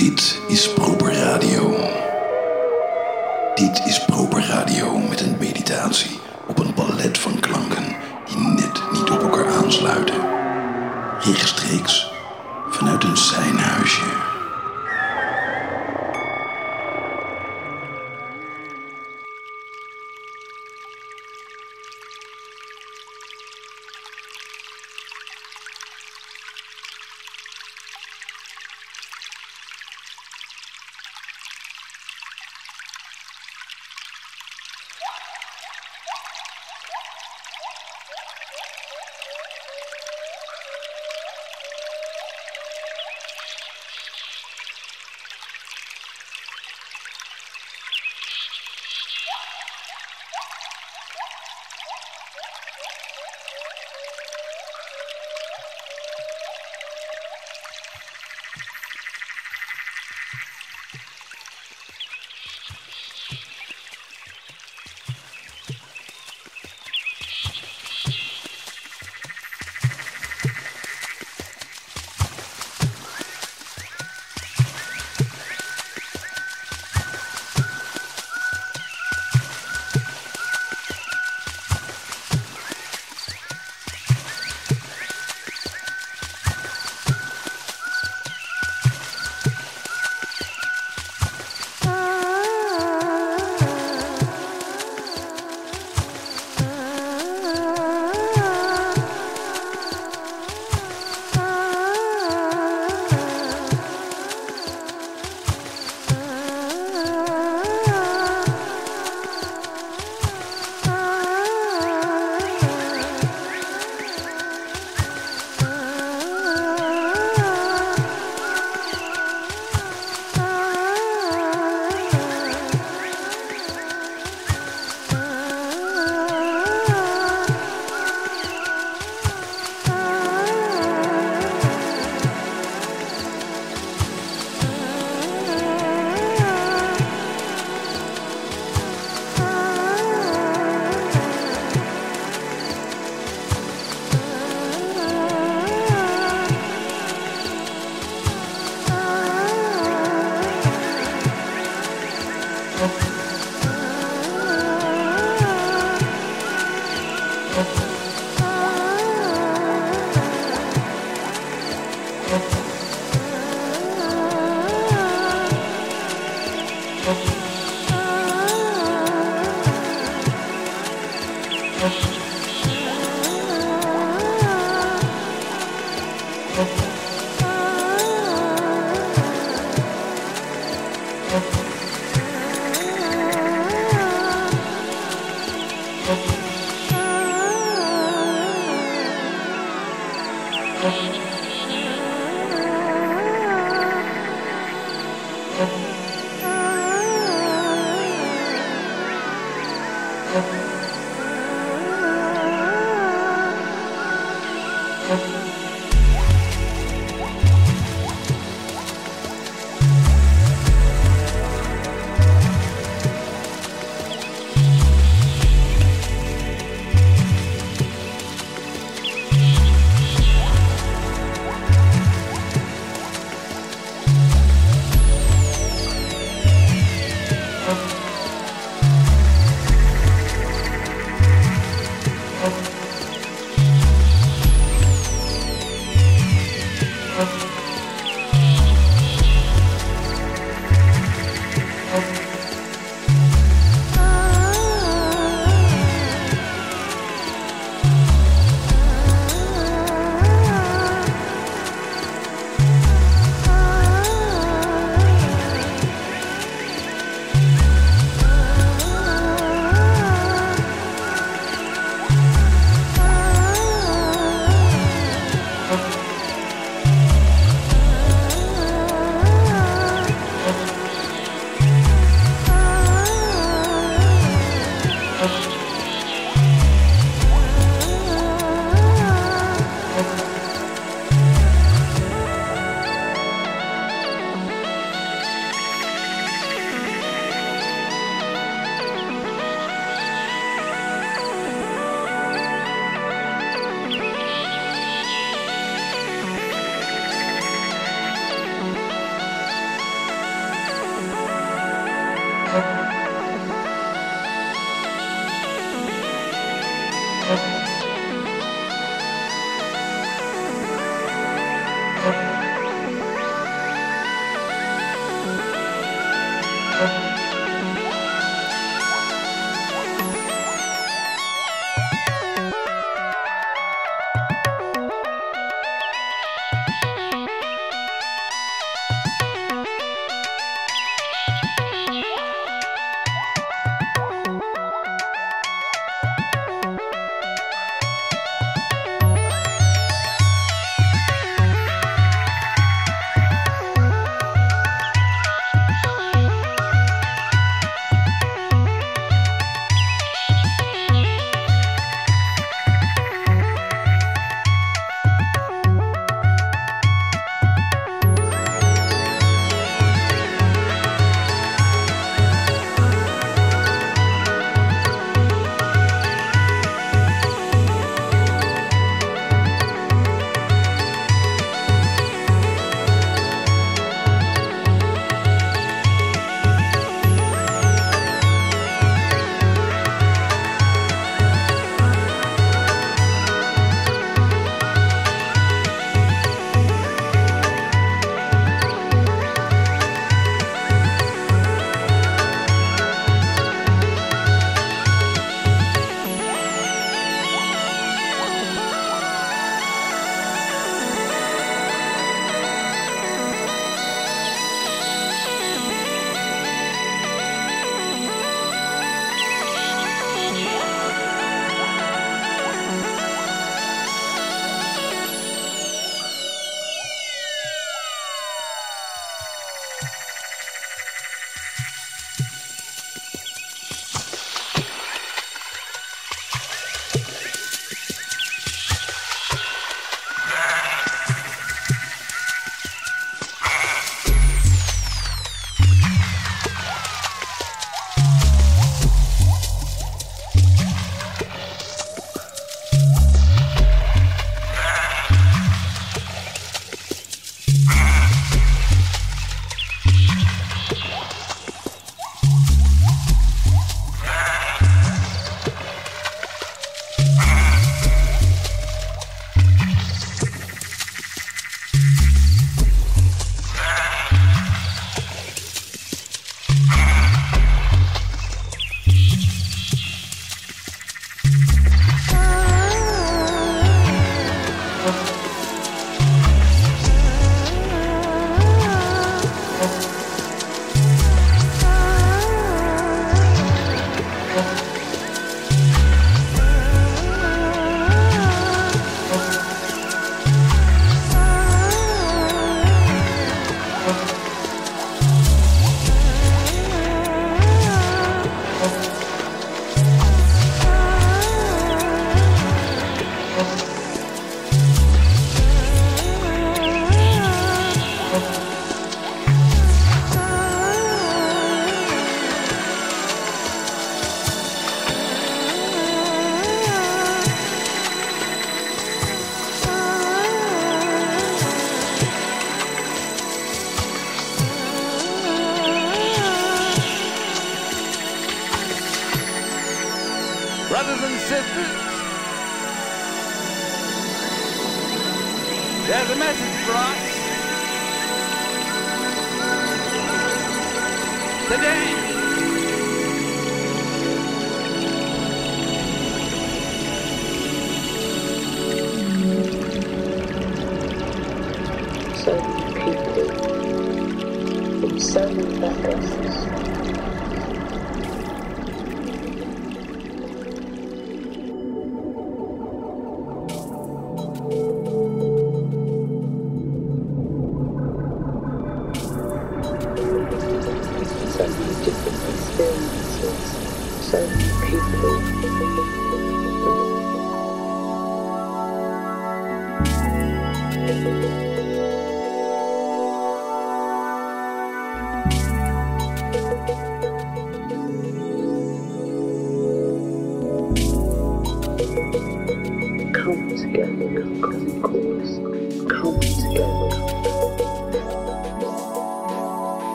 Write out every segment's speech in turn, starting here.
Dit is Proper Radio. Dit is Proper Radio met een meditatie op een palet van klanken die net niet op elkaar aansluiten. Rechtstreeks vanuit een zijnhuisje.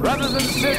Rather than sit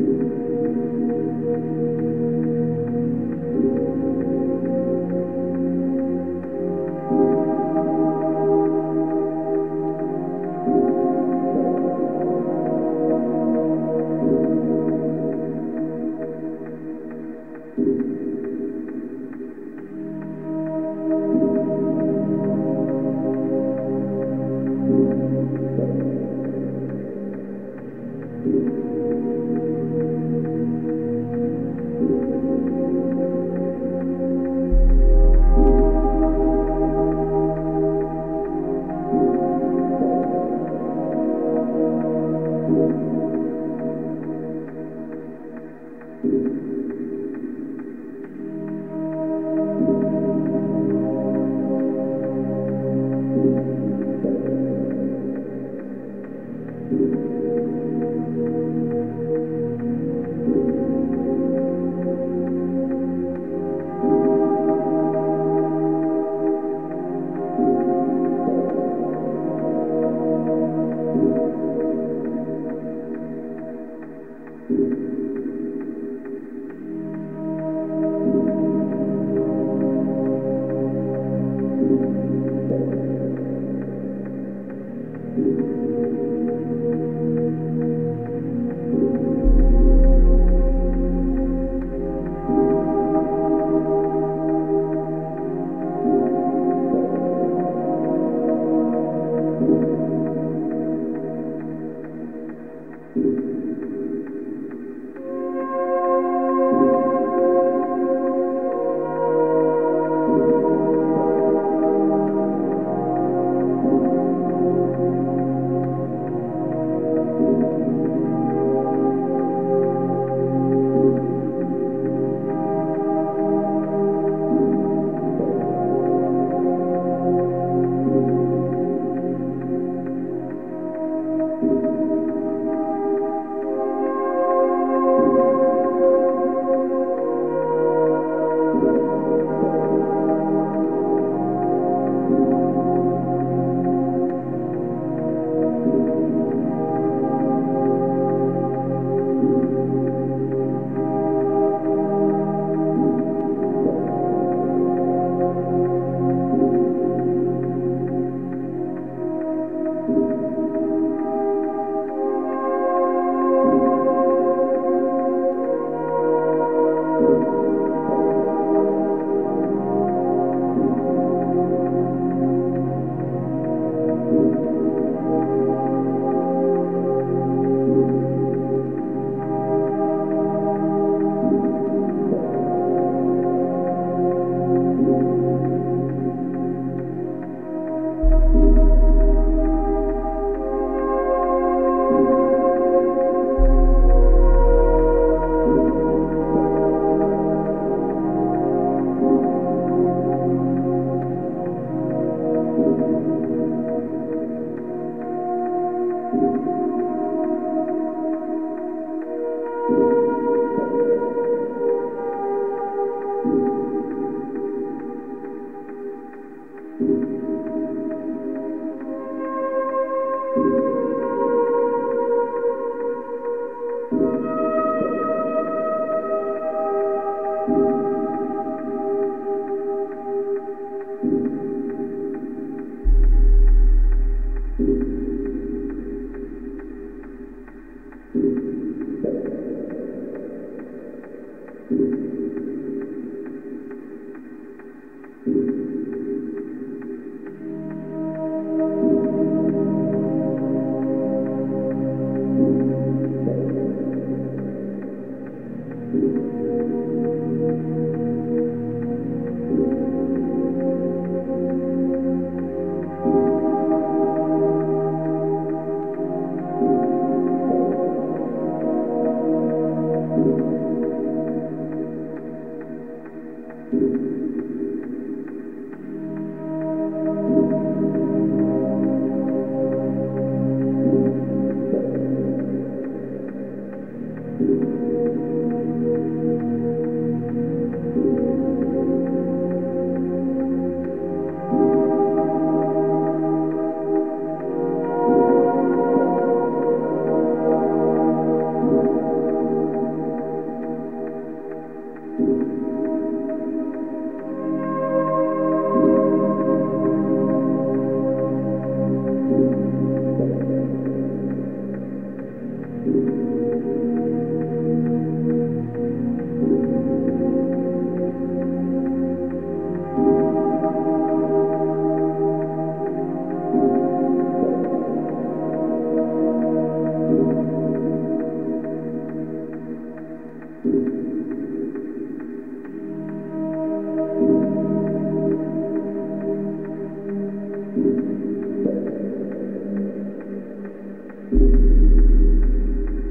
Thank you.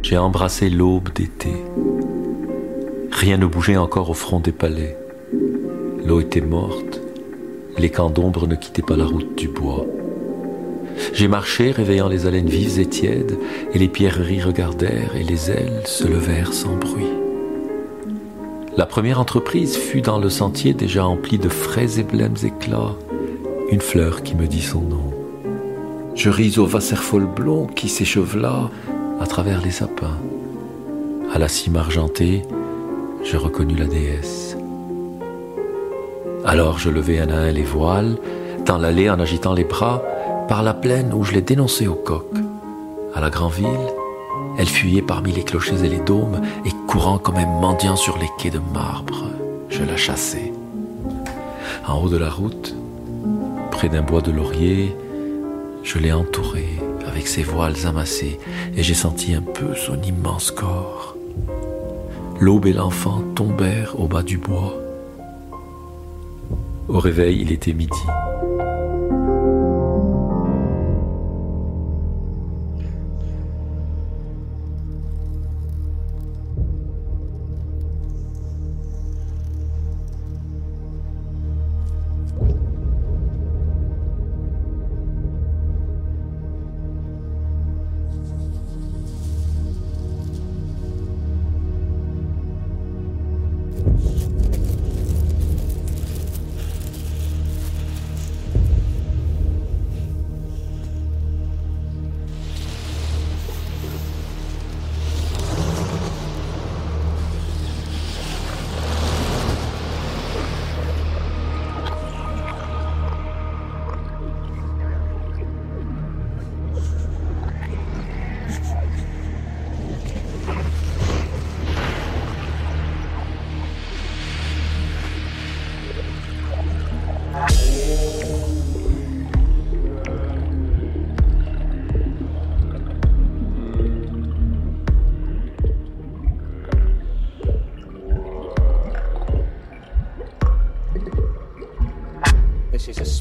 J'ai embrassé l'aube d'été. Rien ne bougeait encore au front des palais. L'eau était morte. Les camps d'ombre ne quittaient pas la route du bois. J'ai marché, réveillant les haleines vives et tièdes, et les pierreries regardèrent, et les ailes se levèrent sans bruit. La première entreprise fut dans le sentier déjà empli de frais et blêmes éclats, une fleur qui me dit son nom. Je ris au Wasserfall blond qui s'échevela à travers les sapins. À la cime argentée, je reconnus la déesse. Alors je levai un à un les voiles, dans l'allée en agitant les bras, par la plaine où je l'ai dénoncée au coq. À la grande ville, elle fuyait parmi les clochers et les dômes, et courant comme un mendiant sur les quais de marbre, je la chassai. En haut de la route, près d'un bois de laurier, je l'ai entourée avec ses voiles amassés, et j'ai senti un peu son immense corps. L'aube et l'enfant tombèrent au bas du bois. Au réveil, il était midi.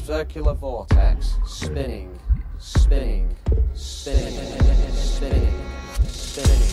Circular vortex, spinning, spinning, spinning, spinning, spinning, like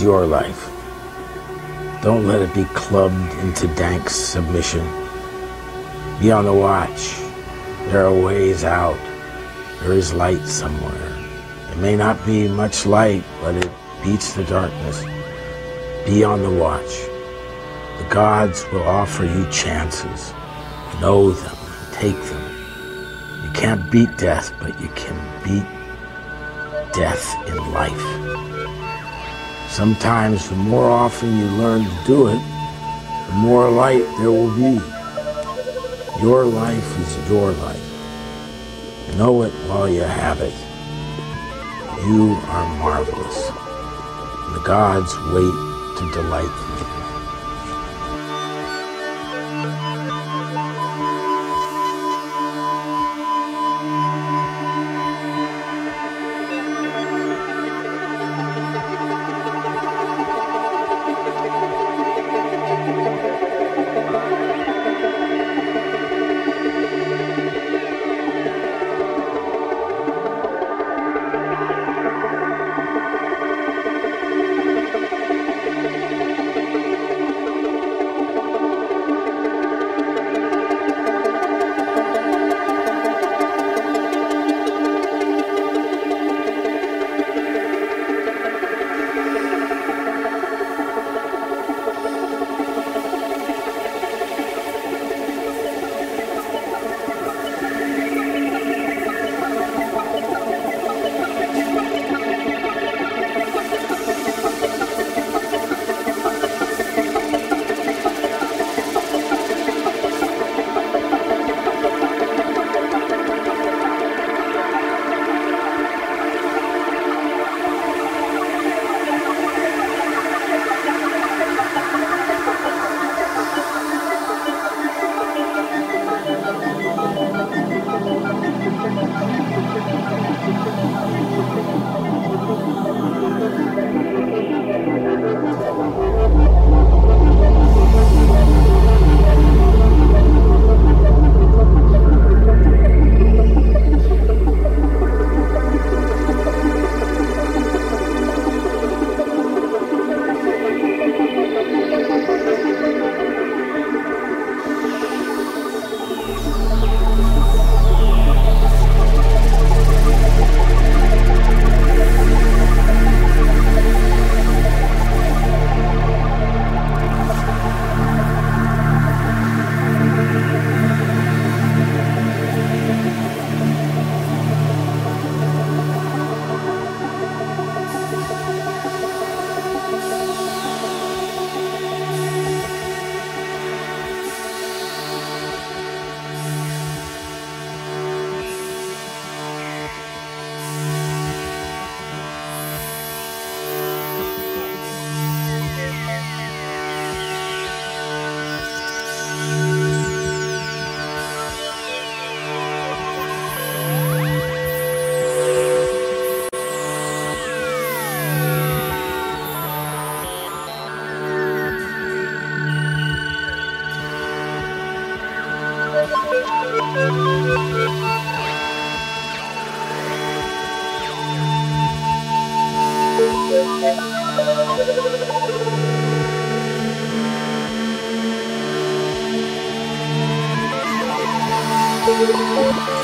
your life. Don't let it be clubbed into dank submission. Be on the watch. There are ways out. There is light somewhere. It may not be much light, but it beats the darkness. Be on the watch. The gods will offer you chances. Know them, take them. You can't beat death, but you can beat death in life. Sometimes the more often you learn to do it, the more light there will be. Your life is your life. Know it while you have it. You are marvelous. The gods wait to delight Música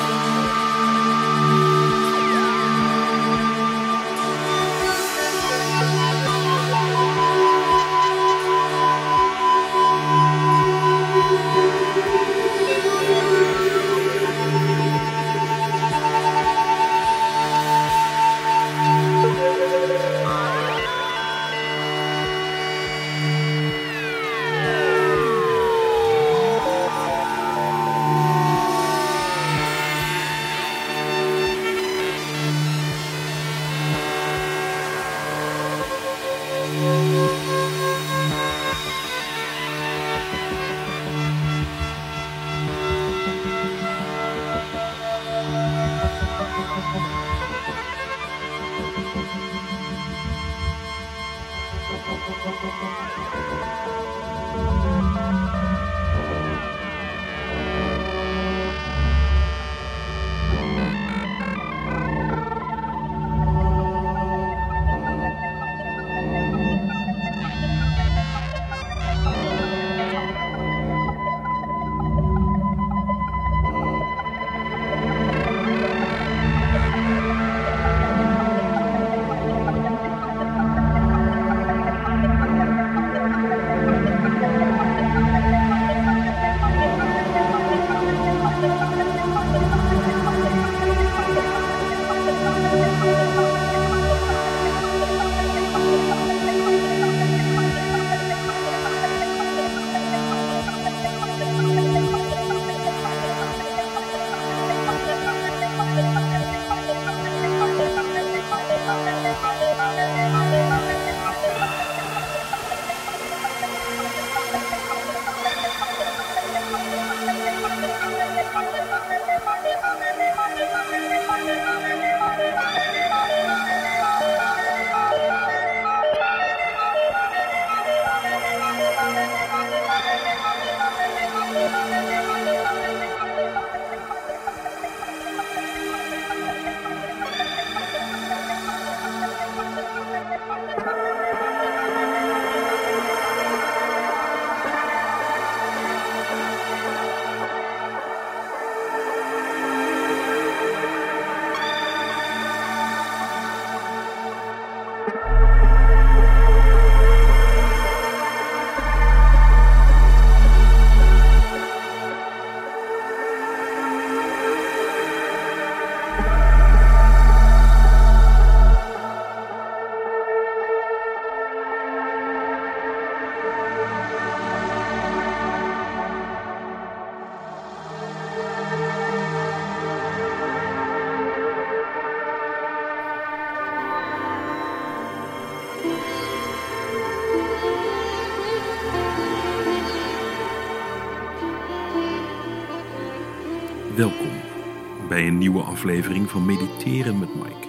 nieuwe aflevering van Mediteren met Mike.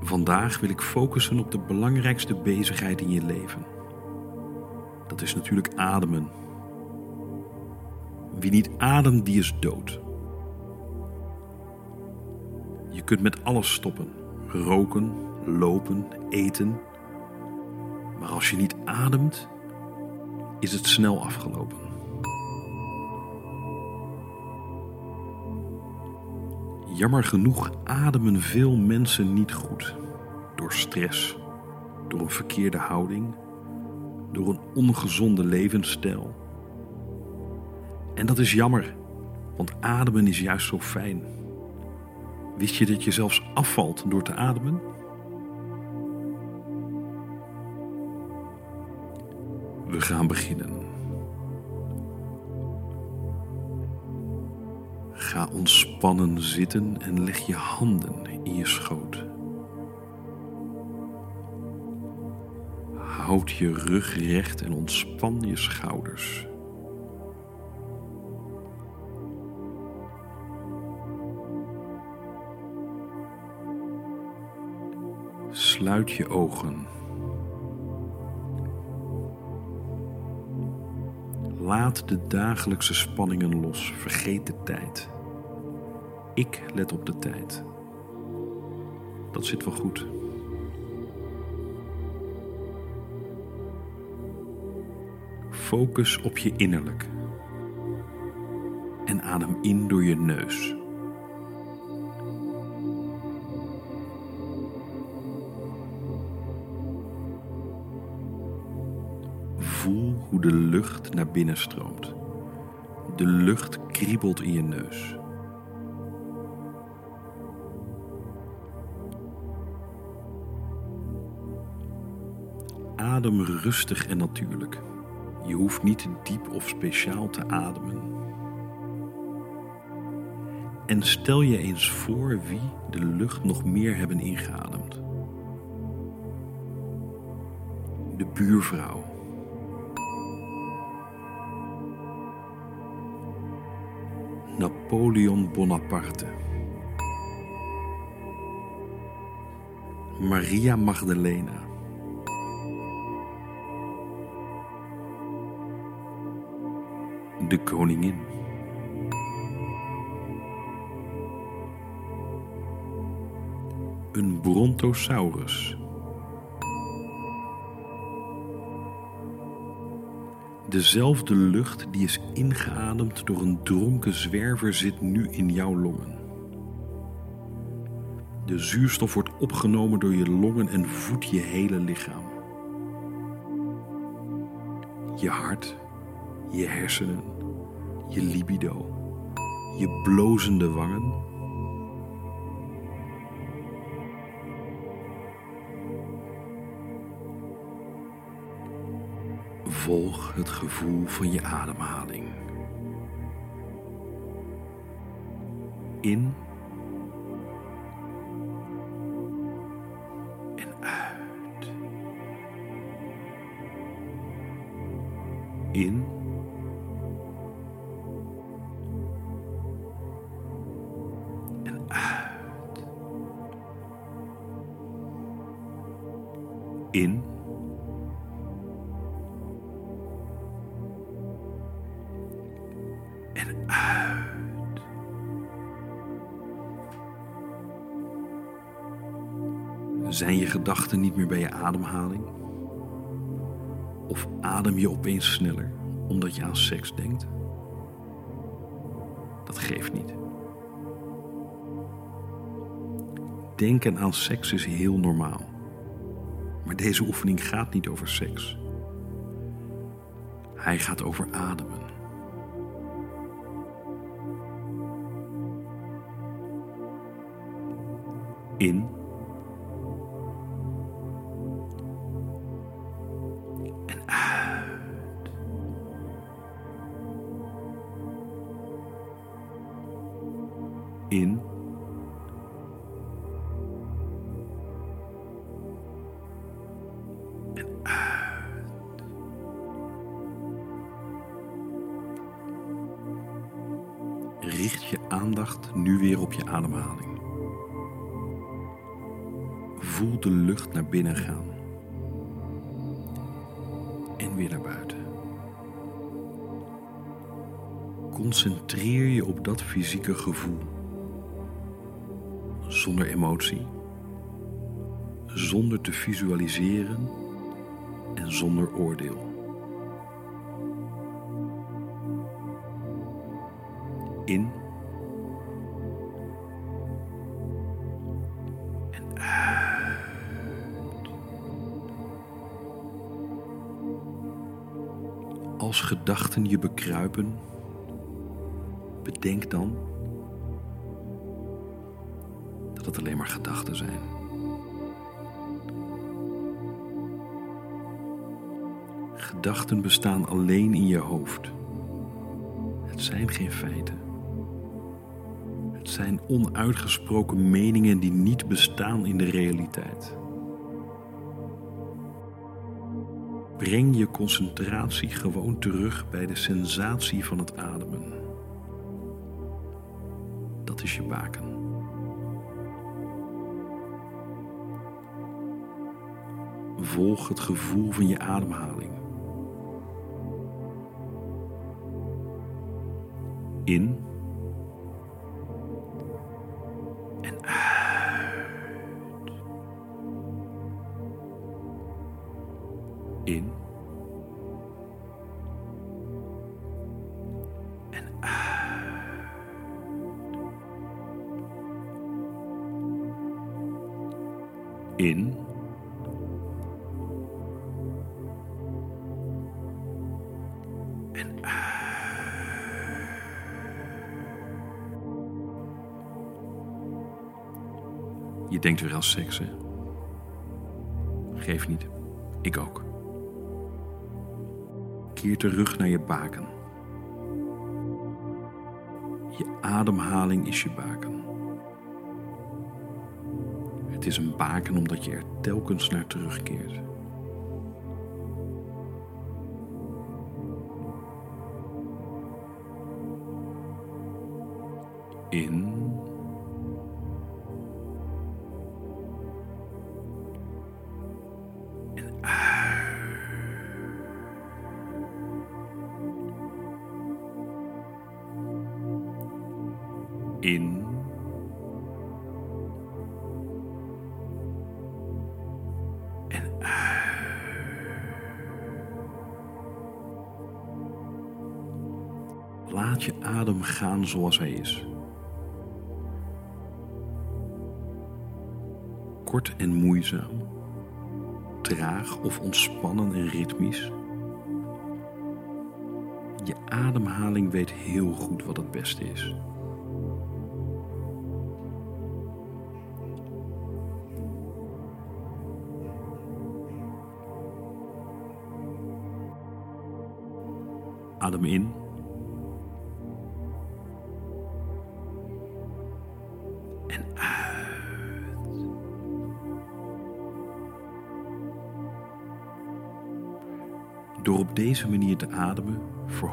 Vandaag wil ik focussen op de belangrijkste bezigheid in je leven. Dat is natuurlijk ademen. Wie niet ademt, die is dood. Je kunt met alles stoppen: roken, lopen, eten. Maar als je niet ademt, is het snel afgelopen. Jammer genoeg ademen veel mensen niet goed. Door stress, door een verkeerde houding, door een ongezonde levensstijl. En dat is jammer, want ademen is juist zo fijn. Wist je dat je zelfs afvalt door te ademen? We gaan beginnen. Ga ontspannen zitten en leg je handen in je schoot. Houd je rug recht en ontspan je schouders. Sluit je ogen. Laat de dagelijkse spanningen los. Vergeet de tijd. Ik let op de tijd. Dat zit wel goed. Focus op je innerlijk. En adem in door je neus. De lucht naar binnen stroomt. De lucht kriebelt in je neus. Adem rustig en natuurlijk. Je hoeft niet diep of speciaal te ademen. En stel je eens voor wie de lucht nog meer hebben ingeademd. De buurvrouw. Napoleon Bonaparte. Maria Magdalena. De koningin. Een brontosaurus. Dezelfde lucht die is ingeademd door een dronken zwerver zit nu in jouw longen. De zuurstof wordt opgenomen door je longen en voedt je hele lichaam. Je hart, je hersenen, je libido, je blozende wangen. Volg het gevoel van je ademhaling. In en uit. In gedachten niet meer bij je ademhaling? Of adem je opeens sneller omdat je aan seks denkt? Dat geeft niet. Denken aan seks is heel normaal. Maar deze oefening gaat niet over seks. Hij gaat over ademen. In Concentreer je op dat fysieke gevoel. Zonder emotie. Zonder te visualiseren en zonder oordeel. In en. Als gedachten je bekruipen, bedenk dan dat het alleen maar gedachten zijn. Gedachten bestaan alleen in je hoofd. Het zijn geen feiten. Het zijn onuitgesproken meningen die niet bestaan in de realiteit. Breng je concentratie gewoon terug bij de sensatie van het ademen. Je baken. Volg het gevoel van je ademhaling. In Je denkt weer aan seks, hè? Geef niet. Ik ook. Keer terug naar je baken. Je ademhaling is je baken. Het is een baken omdat je er telkens naar terugkeert. In zoals hij is. Kort en moeizaam, traag of ontspannen en ritmisch. Je ademhaling weet heel goed wat het beste is.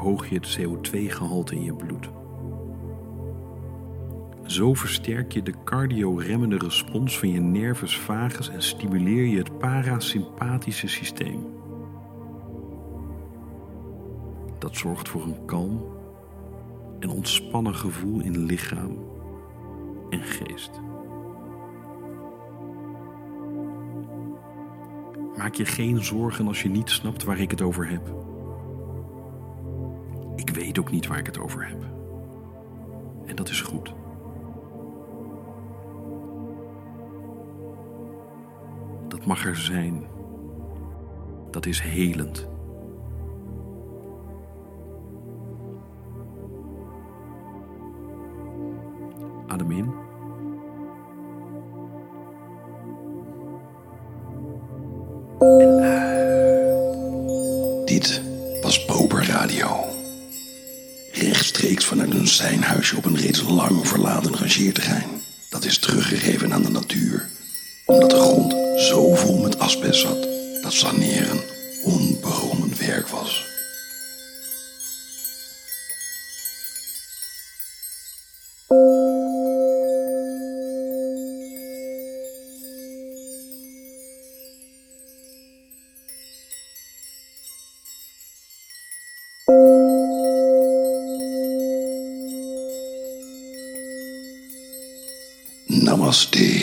Verhoog je het CO2-gehalte in je bloed. Zo versterk je de cardioremmende respons van je nervus vagus en stimuleer je het parasympathische systeem. Dat zorgt voor een kalm en ontspannen gevoel in lichaam en geest. Maak je geen zorgen als je niet snapt waar ik het over heb. Ik weet ook niet waar ik het over heb. En dat is goed. Dat mag er zijn. Dat is helend. Adem in. Dit was Bober Radio. Rechtstreeks vanuit een zijnhuisje op een reeds lang verlaten rangeerterrein. Dat is teruggegeven aan de natuur. Omdat de grond zo vol met asbest zat dat saneren trusty